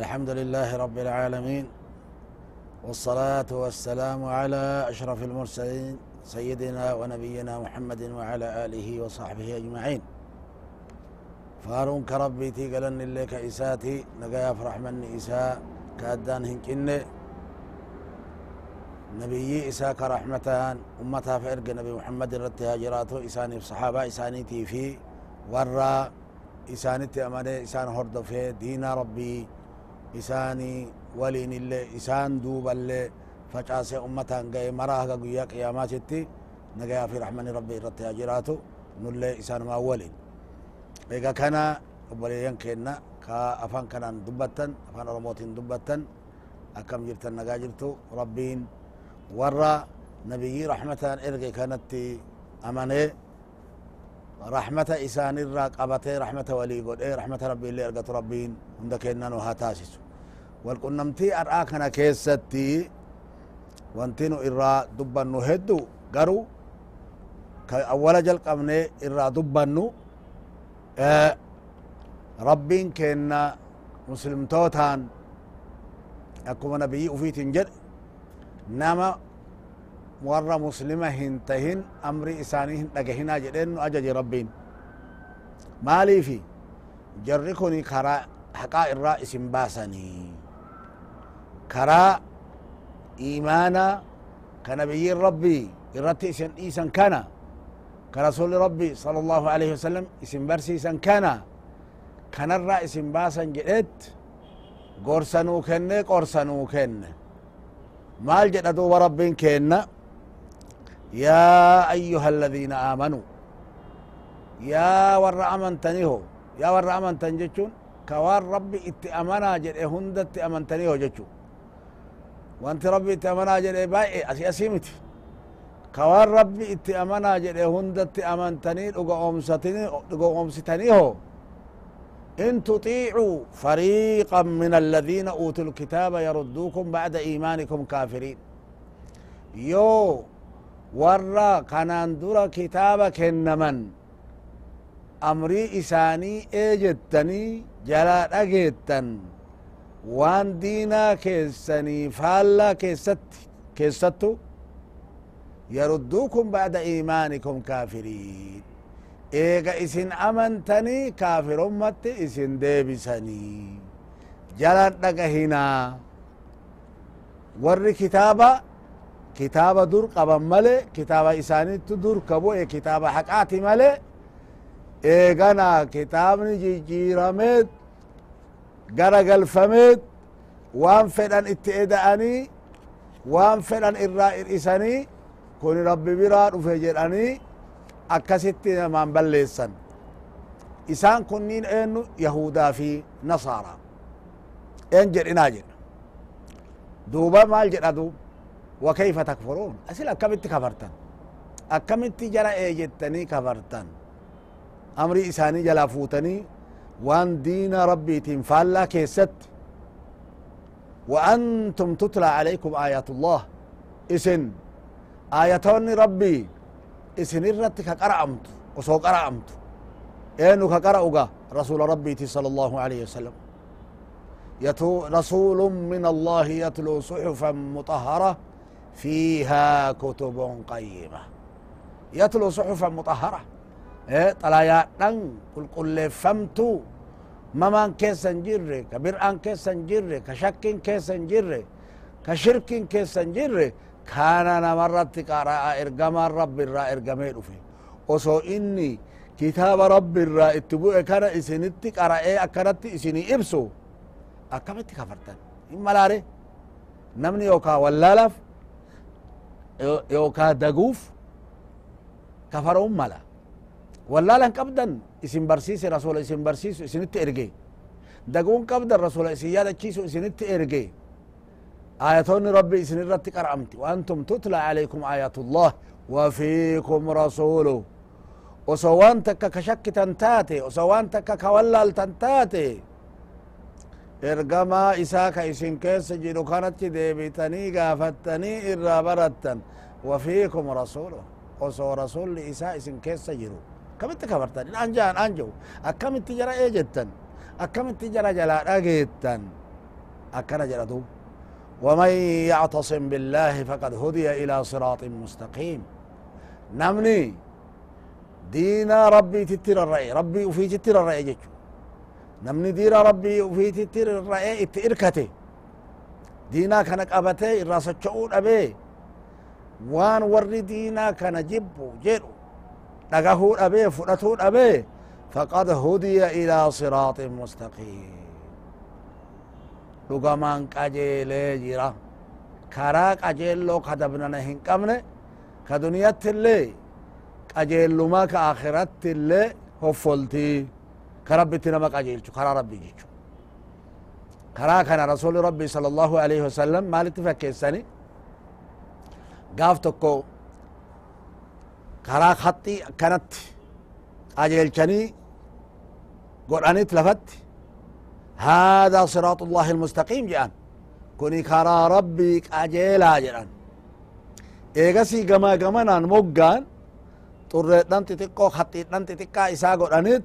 الحمد لله رب العالمين والصلاة والسلام على أشرف المرسلين سيدنا ونبينا محمد وعلى آله وصحبه أجمعين. فارون كربي تيقلن اللي كإساتي نقايا فرح من إساء كأدان هنكين. نبي إساء كرحمتان أمتها فإرق نبي محمد رتي هاجراته إساني في صحابة إساني في ورّا isaanitti amane isaan hordofee diina rabbii isaanii waliin illee isaan duuballee facaasee ummataan ga'e maraa haga guyyaa qiyaamaatitti nagayaa fi raxmani rabbi irratti haa jiraatu nullee isaanumaa waliin ega kana obboleeyyan keenna ka afaan kanaan dubbattan afaan oromootiin dubbattan akkam jirtan nagaa jirtu rabbiin warra nabiyyii raxmataan erge kanatti amanee رحمة إسان الراق أبتي رحمة ولي قد إيه رحمة ربي اللي أرقت ربين هند والقنمتي أرآكنا كيستي وانتينو إرا دبانو هدو قرو كأول جلق أمني إرا دبانو آه ربين كينا مسلم توتان أكو نبي وفي تنجد نما ورا مسلمة هنتهن أمر إساني هنتهن أجدين أجد ربين مالي في جركني خرا حقا إرا اسم باسني كرا إيمانا كنبي ربي إرتي إسن إيسن كان كرسول ربي صلى الله عليه وسلم إسن برسي إسن كان كان الرئيس باسا جئت قرسنو كن قرسنو كن ما الجدد ورب كن يا أيها الذين آمنوا يا ور أمن تنهو يا ور أمن تنجتون كوار ربي إتأمنا جئت هندت أمن تنهو جتون وانت ربي اتأمنا جد باي أسي أسيمت كوار ربي اتأمنا جد هند اتأمنتني لغا أمستني لغا أمستنيه إن تطيعوا فريقا من الذين أوتوا الكتاب يردوكم بعد إيمانكم كافرين يو kanaan dura kitaaba kennaman amrii isaanii ee jettanii jalaa dhageettan وان دينا كيساني فالا كيست كيستو يردوكم بعد ايمانكم كافرين ايغا اسن امنتني كافر امتي اسن ديبساني جلان دقا هنا ور كتابة كتابة دور قبا ملي كتابة اساني تدور كبو اي كتابة حقاتي ملي ايغانا كتابني جي جيرامي قرق الفمد وان فلان اتئدأني وان فلان الرائر إساني كوني ربي برا رفجر أني أكسيت من بلسن إسان كنين أنو يهودا في نصارى انجر إناجر دوبا مال جردو وكيف تكفرون أسئلة كم انت كفرتن أكم انت جرى ايجتني كفرتن أمري إساني جلا وان دين ربي تنفالا كيست. وأنتم تتلى عليكم آيات الله. إسن. آياتون ربي. إسن الرت كقرأمت. وسو قرأمت. إنو كقرأوغا رسول ربي صلى الله عليه وسلم. يتو رسول من الله يتلو صحفا مطهرة. فيها كتب قيمة. يتلو صحفا مطهرة. إيه طلايا دن كل فمتو ممان كيسن جري كبرآن كيسن جري كشكين كيسن جري كشركين كيسن جري كان نمرت قراء إرقما رب الرا إرقمي في وسو إني كتاب رب الرا اتبوء كان إسنتي قراء أكرت إسني إبسو. أكمت كفرتن إما لاري نمني يوكا واللالف يوكا دقوف كفرهم ملا والله لن قبدا اسم برسيس رسول اسم برسيس اسم ارجي دقون قبض الرسول سيادة كيسو إسنت إرقي آياتون ربي إسن الرت قرأمتي وأنتم تتلى عليكم آيات الله وفيكم رسوله وسوان تكا كشك تنتاتي وسوان تكا كولال تنتاتي إرقما إساك إسن كيس جيرو كانت ديبتني قافتني إرى برتن وفيكم رسوله وسو رسول إساء إسن كيس جيرو كمت كفرتن أنجان أنجو أكمت جرى إيجتن أكمت جرى جلا أجيتن أكنا جرى دوب ومن يعتصم بالله فقد هدي إلى صراط مستقيم نمني دينا ربي تتر الرأي ربي وفي تتر الرأي جيشو نمني دينا ربي وفي تتر الرأي اتئركته دينا كانك أبته الراسة أبي وان وري دينا كان جبو جيرو dhagahuun dhabee fudhatuun dhabee faqad hudiya ilaa siraaxin mustaqiim dhugamaan qajeelee jira karaa qajeelloo ka dabnana hin qabne ka duniyattillee qajeellumaa ka akhirattillee hoffoltii ka rabbitti nama qajeelchu karaa rabbii jechu karaa kana rasuli rabbii sala allahu alaihi wasallam maalitti fakkeessani gaaf tokko karaa haxxii akkanatti qajeelchanii godhanit lafatti. هذا صراط الله المستقيم جان كوني كرا ربي قجيلا جان ايغسي غما غمنان موغان طريدان تتقو خطيدان تتقا إسا قرانت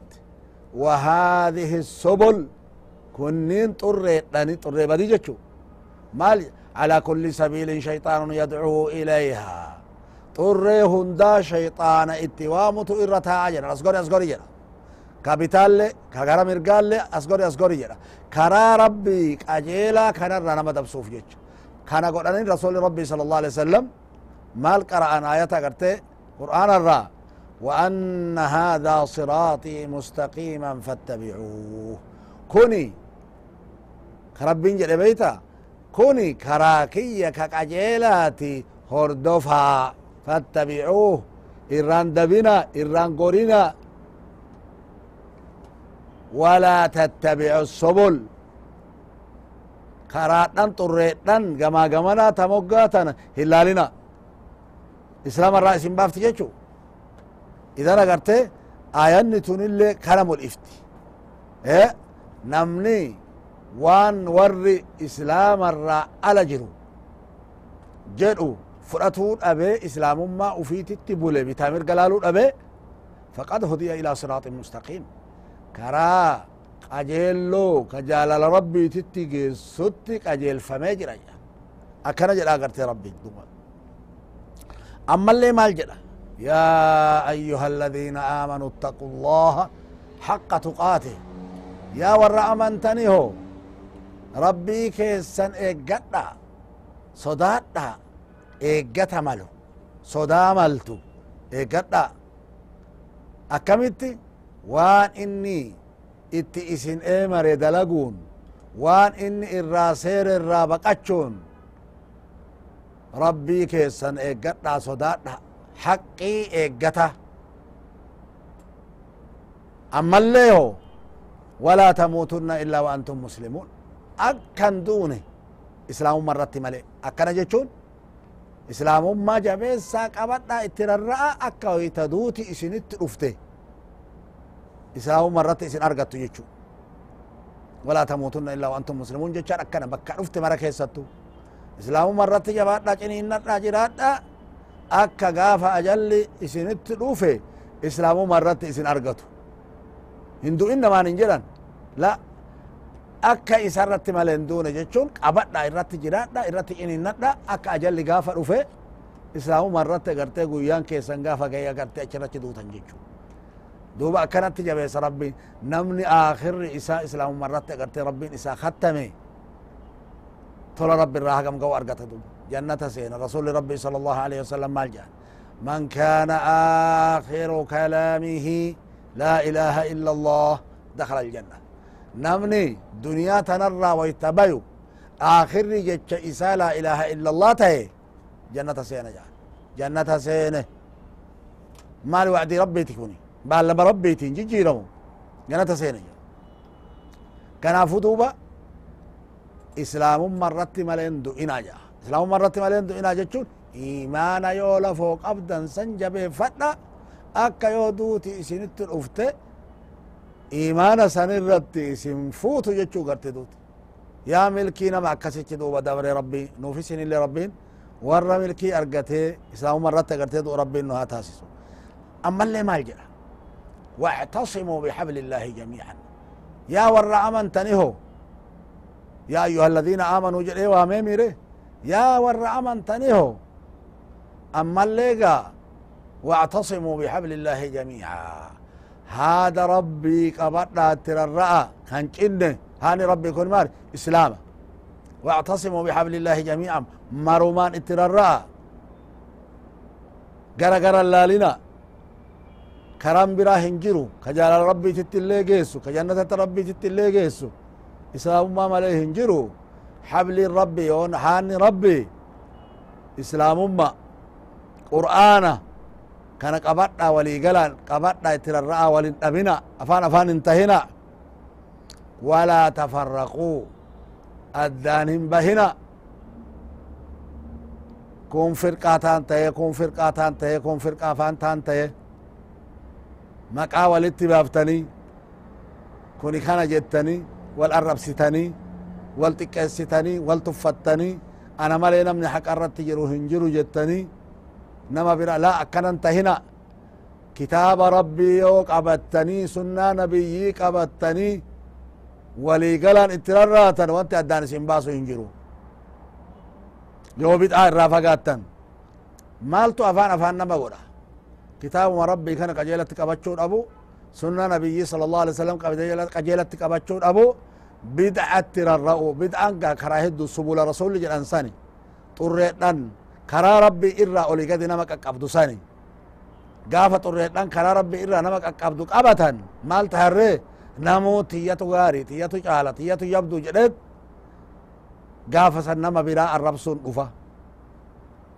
وهذه السبل كنين طريدان طري بدي جچو مال على كل سبيل شيطان يدعو إليها طري هندا شيطان اتوامت إرتا جنا أسقري أسقري جنا كابيتال كغرا مرقال أسقري أسقري جنا كرا ربي قجيلا كان رنما دبسوف جيش كان قرآن رسول ربي صلى الله عليه وسلم مال قرأن آيات قرتي قرآن الرا وأن هذا صراطي مستقيما فاتبعوه كوني كربين جل بيتا كوني كراكية كقجيلاتي هردفها فاتبعوه إران دبنا إران قرنا ولا تتبعوا السبل karaadhan xurreedhan gamaa gamanaa tamoggaa tana hilaalina islaama irraa isin baafti jechu idan agarte ayanni tunillee kana mul'ifti namni waan warri islaama irraa ala jiru jedhu fudhatuu dhabee islaamummaa ufiititti bule bitaa mirga laaluu dhabee faqad hudiya ilaa siraaxin mustaqiim karaa qajeelloo ka jaalala rabbiititti geessutti qajeelfamee jira akkana jedha agarte rabbi duba ammallee maal jedha yaa ayuha aladiina aamanuu ittaqu llaha haqa tuqaate yaa warra amantaniho rabbii keessan eeggadha sodaadha eeggata malu sodaa maltu eeggadha akkamitti waan inni itti isin eemare dalaguun waan inni irraa seere irraa baqachuun rabbii keessan eeggadha sodaadha haqqii eeggata ammallee ho walaa tamuutunna illaa wa antum muslimuun akkan duune islaamumma irratti male islaamummaa jabeessaa qabadha itti rarra'a akka hoyta duuti isinitti dhufte islaamumma irratti isin argattu jechu walaa tamuutunna illaa waantum muslimuun jechaan akkana bakka dhufte mara keessattu islaamumma irratti jabaadha ciniinnadha jiraadha akka gaafa ajalli isinitti dhufe islaamumma irratti isin argatu hindu innamaan hin jedhan la akka isa irratti male hin duune jechuun qabadha irratti jiraadha irratti ciniinnadha akka ajalli gaafa dhufe islaamumma irratti agartee guyyaan keessan gaafa ga'e agartee achirratti duutan jechuu duuba akkanatti jabeessa rabbiin namni aakirri isaa islaamumma irratti agartee rabbiin isaa kattame tola rabbi irraa hagam ga'u argata duuba jannata seena rasuli rabbi sala allahu alaihi wasallam maal jedhan man kana akhiru kalamihi la ilaha illa allah dakhala aljanna namni duniyaa tanarraa wayta bayu aakirri jecha isaa laa ilaha illa allah tahe jannata seena jedhan jannata seene maali wacdii rabbiiti kuni baalama rabbiitiin jijjiiramu jannata seena jedhan kanaafu duuba islaamumma irratti maleen du'inaa jedha islaamumma irratti maleen du'inaa jechuun imaana yoo lafoo qabdan san jabeeffadha akka yoo duuti isinitti dhufte إيمان سنين ربتي اسم فوتو جتشو قرتي دوت يا ملكي نما كسيتش دوبا دوري ربي نوفيسين اللي ربي ورا ملكي أرقتي إسلام مرات قرتي دو ربي إنها تاسسو أما اللي ما يجرى واعتصموا بحبل الله جميعا يا ورا أمن تنهو يا أيها الذين آمنوا جريوا ميميري يا ورا أمن تنهو أما اللي واعتصموا بحبل الله جميعا هذا ربي قبضنا ترى كان كنه هاني ربي كن مال إسلام واعتصموا بحبل الله جميعا مرومان اترى قرا قرا لالنا jiru ka jaalala rabbiititti illee geessu ka jannatatti rabbiititti illee geessu islaamummaa malee hin jiru habliin rabbi yoon haanni rabbi islaamumma qur'aana afaan afaan hin tahina walaa tafarraquu addaan hin bahina kun firqaa taan tahe kun firqaa taan tahe kun firqaa afaan taan tahe maqaa walitti baaftanii kuni kana jettanii wal arrabsitanii wal xiqqeessitanii wal tuffattanii ana malee namni haqa irratti jiru hin jiru jettanii nama bira laa akkanan tahina kitaaba rabbii yoo qabattanii sunnaa nabiyyii qabattanii walii galan itti rarraatan wanti addaan isin baasu hin jiru yoo bid'aa irraa fagaattan maaltu afaan afaan nama godha kitaabuma rabbii kana qajeelatti qabachuu dhabu sunna nabiyyi sala allahu alai wasalam qajeelatti qabachuu dhabu bid'atti rarra'u bid'aan gaa karaa rasuli jedhan karaa rabbii irraa oli gadi nama qaqqabdu sani gaafa xurreedhan karaa rabbii irraa nama qaqqabdu qabatan maal taharree namuu tiyyatu gaari tiyyatu caala tiyyatu yabdu jedhet gaafa san nama biraa arrabsuun dhufa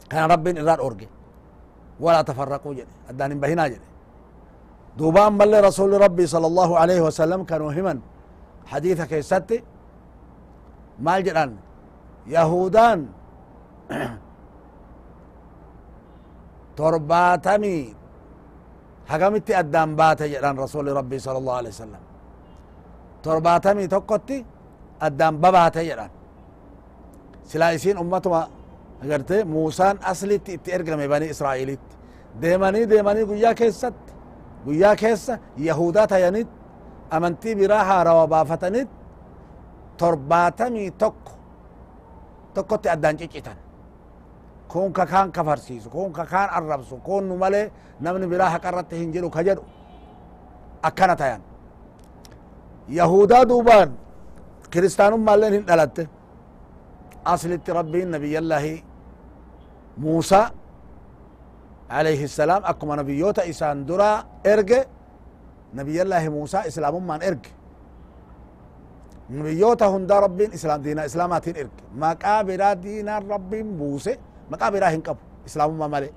kana rabbiin irraa dhorge ولا تفرقوا جده أدان بهنا جده دوبان بل رسول ربي صلى الله عليه وسلم كانوا هما حديث كيستي مال جدان يهودان ترباتمي حقمتي أدان بات جدان رسول ربي صلى الله عليه وسلم ترباتمي تقتي أدان ببات جدان سلا أمتما agarte muusaan aslitti itti ergame bani israa'ilitti deemanii deemanii guyyaa keessatti guyyaa keessa yahudaa tayanit amantii biraa haarawa baafatanit torbaatamii tokko tokkotti addaan ciccitan kun ka kaan arrabsu kun nu malee namni biraa haqa irratti hin jiru ka jedhu akkana tayan yahudaa duubaan kiristaanummaan hin dhalatte aslitti rabbiin nabiyyallahi موسى عليه السلام أكما نبيوتا إسان درا إرجع نبي الله موسى إسلام من إرجع نبيوتا هندا ربين إسلام دينا إسلاماتين إرجع مقابرا دينا ربين بوسى مقابرا هنقب إسلام ما مالي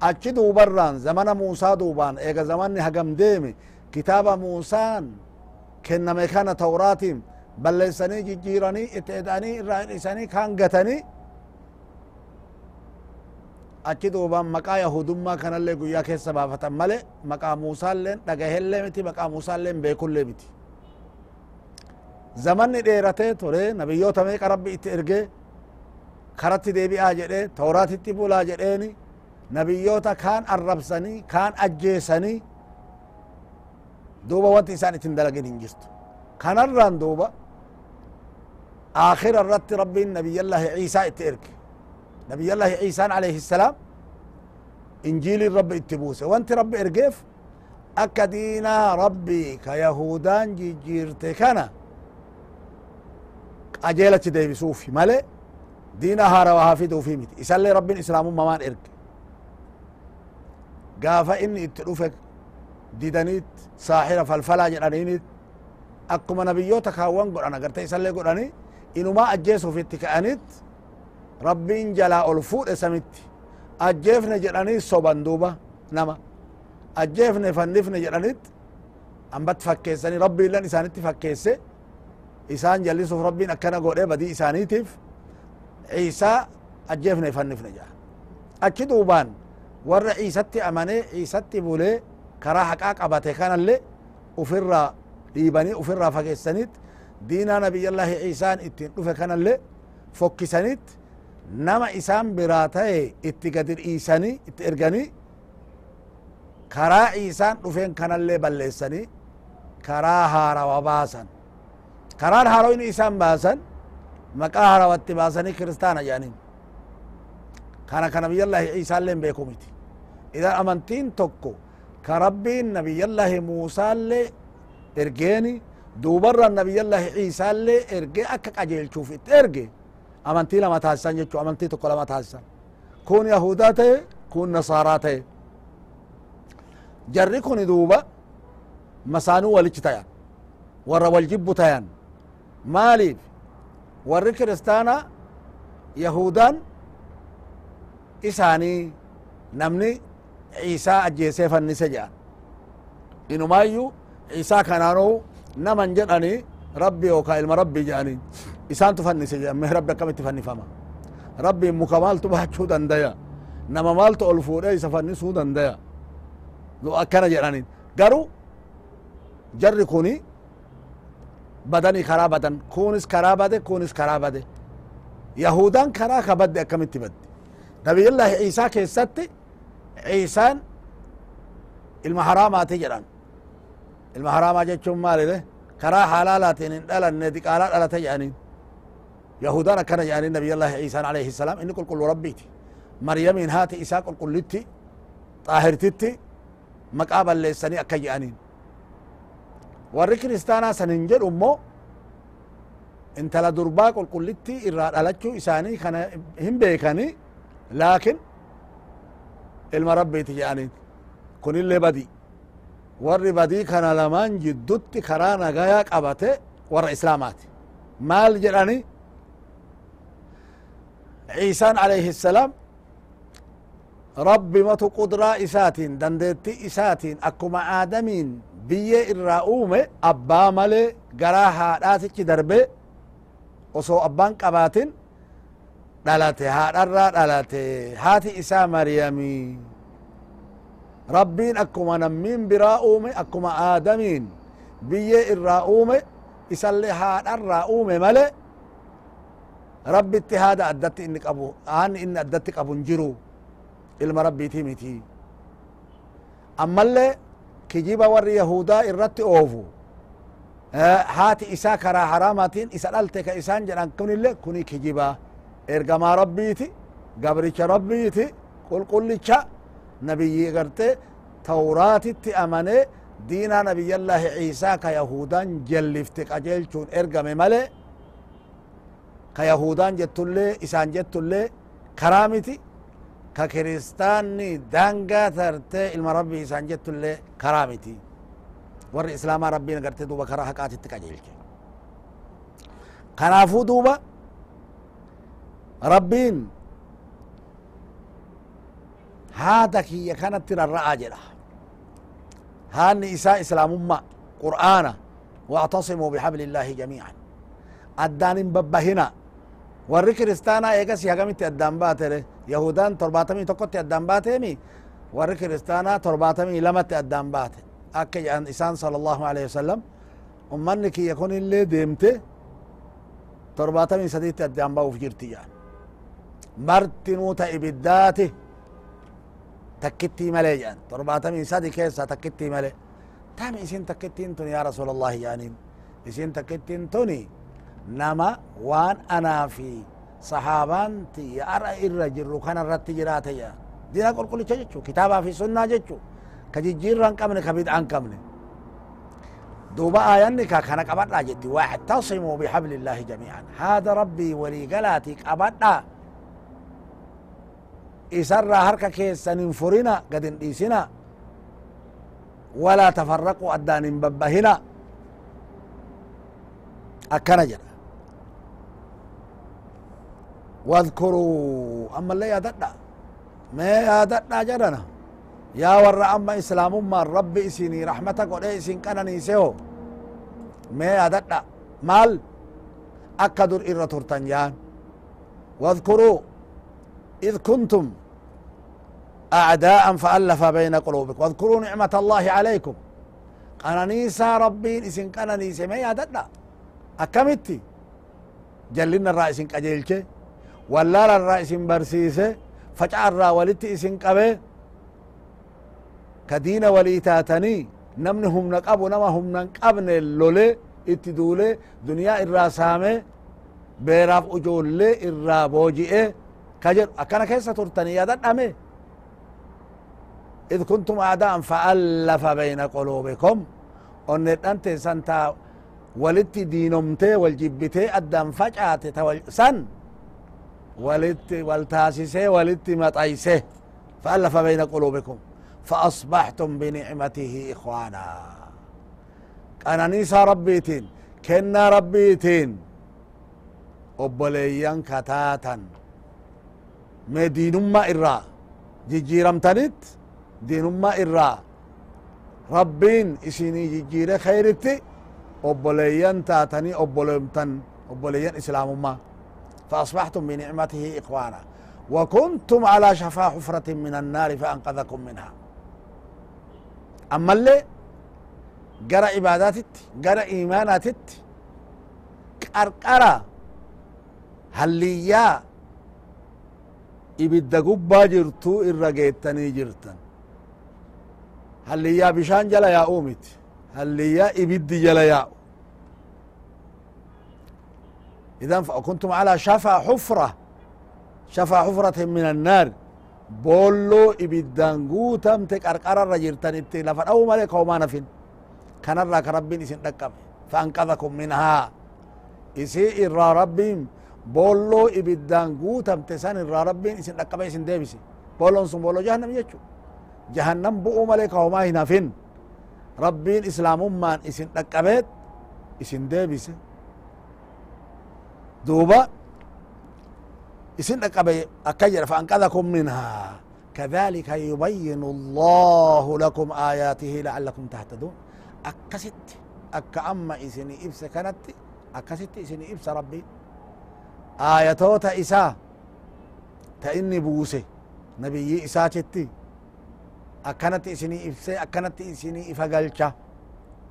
achi duubarraan zamana muusaa duubaan eega zamanni hagam deeme kitaaba muusaan kenname kana tawraatiin balleessanii jijjiiranii itti edanii irraa isanii kaan gatanii achi duuban maqaa yahudummaa kanallee guyyaa keessa baafatan male maqaa muusaalleen dhagahellee miti maqaa muusaalleen beekullee miti zamanni dheeratee ture nabiyyoota meeqa rabbi itti ergee karatti deebi'aa jedhee tawraatitti bulaa jedheeni nabiyyoota kaan arrabsanii kaan ajjeesanii duuba wanti isaan itin dalagin hin jirtu kanarraan duuba آخر الرت ربي نبي الله عيسى اترك نبي الله عيسى عليه السلام انجيل الرب اتبوسه وانت ربي ارقف اكدينا ربي كيهودان جيرت كنا اجيلة ديبي هارا وهافيدو في ميت يسلي ربي الاسلام ممان ارق قافا اني اتلوفك ديدانيت ساحرة فالفلا جرانينيت nabiyyoota kaawwan godhan agartee isallee godhani inumaa ajjeesuuf itti ka'anit rabbiin jalaa ol fuudhe samitti ajjeefne jedhanii soban duuba nama ajjeefne fannifne jedhanit ambat fakkeessani rabbi illan isaanitti fakkeesse isaan jallisuuf rabbiin akkana godhe badii isaaniitiif ciisaa ajjeefne fannifne jaa achi duubaan warra ciisatti amane ciisatti bulee karaa haqaa qabate kanallee ufirraa dhiibanii ufirraa fageessanit diinaa nabiyyallaahi ciisaan ittiin dhufe kanallee fokkisanit nama isaan biraa ta'e itti gadi dhiisanii itti erganii karaa ciisaan dhufeen kanallee balleessanii karaa haarawa baasan karaan haarawin isaan baasan baasanii kiristaana jedhaniin kana ka nabiyyallaahi ciisaallee beeku miti idan amantiin tokko ka rabbiin nabiyyallaahi muusaallee ergeeni duubarra nabiyyallaahi ciisaallee erge akka qajeelchuuf itti erge amantii lama taasisan jechu amantii tokko lama taasisan kun yahudaa ta'e kun nasaaraa ta'e jarri kun duuba masaanuu walichi tayan warra wal jibbu tayan maaliif warri kiristaana yahudaan isaanii namni ciisaa ajjeesee fannise jedhan inumaayyuu ciisaa kanaanuu naman jedhani rabbi yookaa ilma rabbi jedhani isaantu fannise jedhan mee rabbi akkamitti fannifama rabbiin muka maaltu baachuu dandaya nama maaltu ol fuudhee isa fannisuu dandaya akkana jedhanin garu jarri kuni badanii karaa badan kunis karaa bade kunis karaa bade yahudan karaa ka badde akkamitti badde nabiyullaahi ciisaa keessatti ciisaan ilma haraamaati jedhan ilma haraamaa jechuun maalile karaa halaalaatiin hin dhalanne diqaalaa dhalate jedhaniin yahudan akkana jedhaniin nabiyullaahi ciisaan alayhi salaam inni qulqullu rabbiiti maryamiin haati isaa qulqullitti xaahirtitti maqaa balleessanii akka jedhaniin warri kiristaanaa san hin jedhu immoo intala durbaa qulqullitti irraa dhalachuu isaanii kana hin beekani laakin ilma rabbiiti jedhaniin kunillee badi warri badii kana lamaan jiddutti karaa nagayaa qabate warra islaamaati maal jedhani ciisaan alayhi salaam rabbi matu qudraa isaatiin dandeetti isaatiin akkuma aadamiin biyyee irraa uume abbaa malee garaa haadhaatichi darbe osoo abbaan qabaatin dhalate haadharraa dhalate haati isaa maryami rabbiin akkuma nammiin biraa uume akkuma aadamiin biyyee irraa uume isallee haadharraa uume male rabbitti haada addatti inni qabu haanni inni addatti qabu hin jiru ilma rabbiiti miti ammallee kijiba warri yahudaa irratti oofu haati isaa karaa haraamaatiin isa dhalte ka isaan jedhan kunille kuni kijiba ergamaa rabbiiti gabricha rabbiiti qulqullicha nabiyyi garte tawraatitti amane diinaa nabiyyallaahi ciisaa ka yahudan jellifte qajeelchuun ergame male ka yahudan jettullee isaan jettullee karaa miti ككريستاني دانجا ثرت المربي سانجت اللي كرامتي ور إسلام ربي نقرت دوبا كراها قاتت تكاجيلك كنافو دوبا ربين هذا كي كانت ترى الرعاجرة هاني إساء إسلام أمة قرآن واعتصموا بحبل الله جميعا أدان ببهنا هنا warri kiristaanaa eegasi hagamitti addaan baatere yahudaan torbaatamii tokkotti addaan baateemi warri kiristaanaa torbaatamii lamatti addaan baate akka jedhan isaan sala allahu alehi wasalam ummanni kiyya kun illee deemte torbaatamii sadiitti addaan ba'uuf jirti jedhan martinuu ta ibiddaati takkittii malee jedhan torbaatamii sadi keessa takkittii malee tami isin takkittiin tun yaa rasuula allahi jedhaniin isin takkittiin tuni nama waan anaa fi sahaabaan tiyya ara irra jirru kana irratti jiraate jedha dina qulqullicha jechu kitaabaa fi sunnaa jechu ka jijjiirra hin qabne ka bid'a hin qabne duuba aayanni ka kana qabadha jetti واعتصموا بحبل الله جميعا هذا ربي ولي قلاتي qabadha isarraa harka keessan hin furina gad hin dhiisina walaa tafarraqu addaan hin babbahina akkana jedha واذكروا أما اللي ياددنا ما ياددنا جرنا. يا ور أما إسلام ما رب إسيني رحمتك ودي إسين كانني سيو ما أدتنا مال؟ أكدر إرى ترتنجان. واذكروا إذ كنتم أعداء فألف بين قلوبكم. واذكروا نعمة الله عليكم. قنانيسا ربين إسن قنانيسا ما يادنا أكمتي. جلنا الرئيس قجيلچه ولا الرئيس برسيسه فجع الرا ولت إسن قبه كدين وليتاتني نمن هم نقبو نما هم نقبن اللولي اتدولي دنيا الراسامه بيراف اجولي الرابوجئه كجر أكنا كيسة ترتني يادن أمي إذ كنتم أعداء فألف بين قلوبكم أنت أنت سنتا ولت دينمتي والجبتي أدام فجأة سن ولت والتاسسي ولت مطيسي فألف بين قلوبكم فأصبحتم بنعمته إخوانا أنا نيسى ربيتين كنا ربيتين obboleeyyan kataatan mee diinummaa irraa jijjiiramtanit diinummaa irraa rabbiin isinii jijjiire khayritti obboleeyyan taatanii obboleemtan obboleeyyan islaamummaa فأصبحتم بنعمته إخوانا. وكنتم على شفا حفرة من النار فأنقذكم منها. أما اللي قرأ عباداتك قرأ إيماناتت كأرقرا هل يا إبدا قبا جرتو إرقيتني جرتن. هل يا بشان جلا يا أومت هل يا إبدي جلا يا أومت إذا فكنتم على شفا حفرة. شفا حفرة من النار. بولو إبدانغو تمتك أرقار الرجل تنبتي لفن. أو ملك وما نفن. كان الرك ربي نسين فأنقذكم منها. إسي إرى ربي بولو إبدانغو تمتسان إرى ربي نسين لكم. إسين ديبسي. بولون سن بولو جهنم يجو. جهنم بؤو ملك وما نفن. ربي إسلام أمان إسين لكم. إسين ديبسي. دوبا يسند قبي اكير فانقذكم منها كذلك يبين الله لكم اياته لعلكم تهتدون اكست اكاما اسني ابس كانت اكست اسني ابس ربي ايتو تا عيسى تاني بوسي نبي عيسى تتي اكنت اسني ابس اكنت اسني افغلچا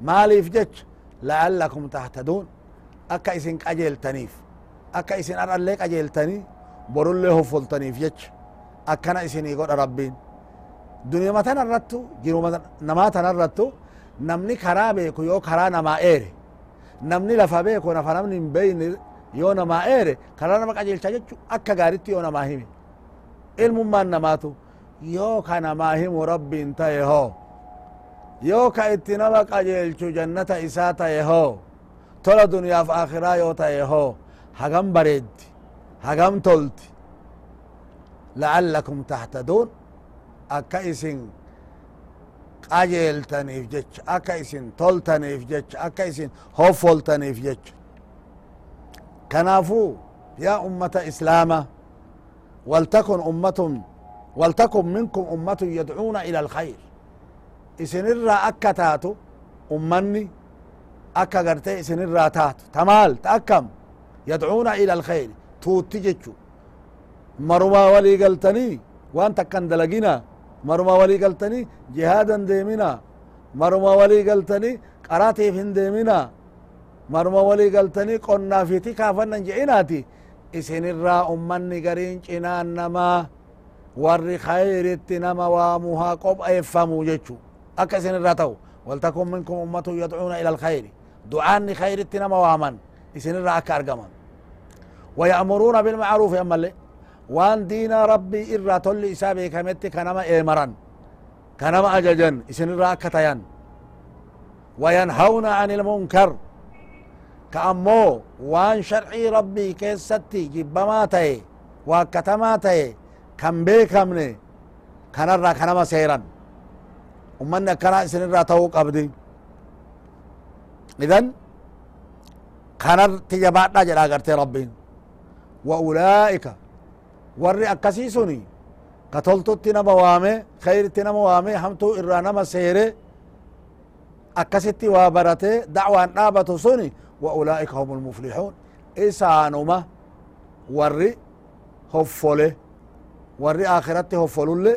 مالي فجت لعلكم تهتدون اكا اسن أجل تنيف akka isin ar'allee qajeeltanii borullee hoffoltaniif jecha akkana isinii godha rabbiin duniyuma tana irrattu jiruma namaa tana irrattu namni karaa beeku yoo karaa namaa eere namni lafa beeku nafa namni hin beeyne yoo namaa eere karaa nama qajeelcha jechu akka gaaritti yoo namaa hime ilmummaan namaatu yoo ka namaa himu rabbiin ta'e hoo yoo ka itti nama qajeelchu jannata isaa ta'e hoo tola duniyaaf akhiraa yoo ta'e hoo hagam bareeddi hagam tolti la'allakum tahtaduun akka isin qajeeltaniif jecha akka isin toltaniif jecha akka isin hoffoltaniif jecha كنافو يا أمة إسلامة ولتكن أمة ولتكن منكم أمة يدعون إلى الخير إسنرا أكا تاتو أمني أكا قرتي إسنرا تاتو تمال تأكم يدعون إلى الخير توتججو مرما ولي قلتني وان تكن دلقنا مرما ولي قلتني جهادا ديمنا مرما ولي قلتني قراتي فين ديمنا marma walii galtanii qonnaa fiti kaafannan je'inaati isinirraa ummanni gariin cinaan namaa warri khayritti nama waamuhaa qopheeffamu jechu akka isinirraa ta'u waltakun minkum ummatun yadcuuna ila alkhayri du'aanni khayritti nama waaman akka argaman ويأمرون بالمعروف أما اللي. وأن دين ربي إرى تولي إسابي كمتي كنما إيمران كنما أججن. إسن راكتيان وينهون عن المنكر. كأمو وأن شرعي ربي كيستي جبما تاي واكتما تاي كم بيكمني كان الرا كنما سيرا ومن كنا سن الرا توق أبدي. إذن كان تجبات جلا قرتي ربي. وأولئك وري أكسيسوني katoltutti nama waame khayritti nama waame hamtuu irraa nama seere akkasitti waa barate dacwaan dhaabatu suni wa ulaa'ika hum lmuflixuun isaanuma warri hoffole warri akhiratti hofolulle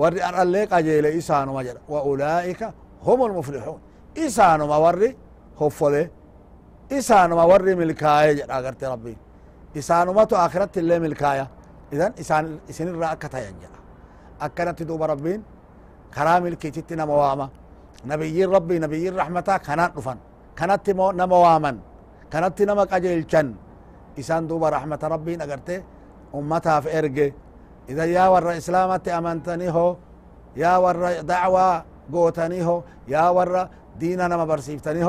warri ar'allee qajeele isaanuma jedha wa ulaa'ika hum lmuflixuun isaanuma warri hoffole isaanuma warri milkaaye jedha agarte rabbiin isaanumatu akhiratti illee milkaaya idan isaan isinirraa akka tayan jedha akkanatti duuba rabbiin karaa milkiititti nama waama nabiyyin rabbii nabiyyin rahmataa kanaan dhufan kanatti nama waaman kanatti nama qajeelchan isaan duuba rahmata rabbiin agarte ummataaf erge idan yaa warra islaamatti amantanii ho yaa warra dacwaa gootanii ho yaa warra diina nama barsiiftanii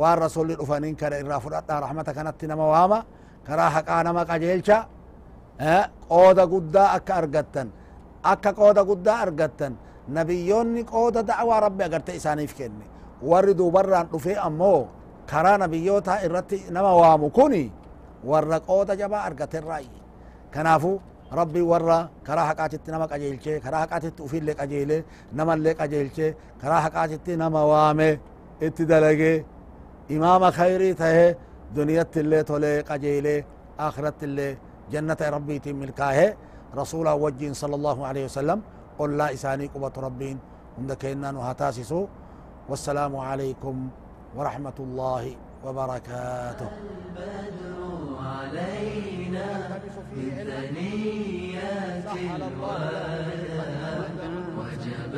waan rasulli dhufanin kana irraa fudhadha rahmata kanatti nama waama karaa haqaa nama qajeelcha qooda guddaa akka argattan akka qooda guddaa argattan nabiyyoonni qooda da'waa rabbi agarte isaaniif kenne warri duubarraan dhufe ammoo karaa nabiyyoota irratti nama waamu kuni warra qooda jabaa argaterraayi kanaafu rabbi warra karaa haqaatitti nama qajeelche karaa haqaatitti ufillee qajeele namallee qajeelche karaa haqaatitti nama waame itti dalage imaama khayrii tahe duniyatti illee tolee qajeele akhiratti illee جنة ربي تيم ملكاه رسول وجين صلى الله عليه وسلم. قل لا إساني قبة ربين. دكينا نهاتاسسو والسلام عليكم ورحمة الله وبركاته. البدر علينا بثنيات الوداع وجب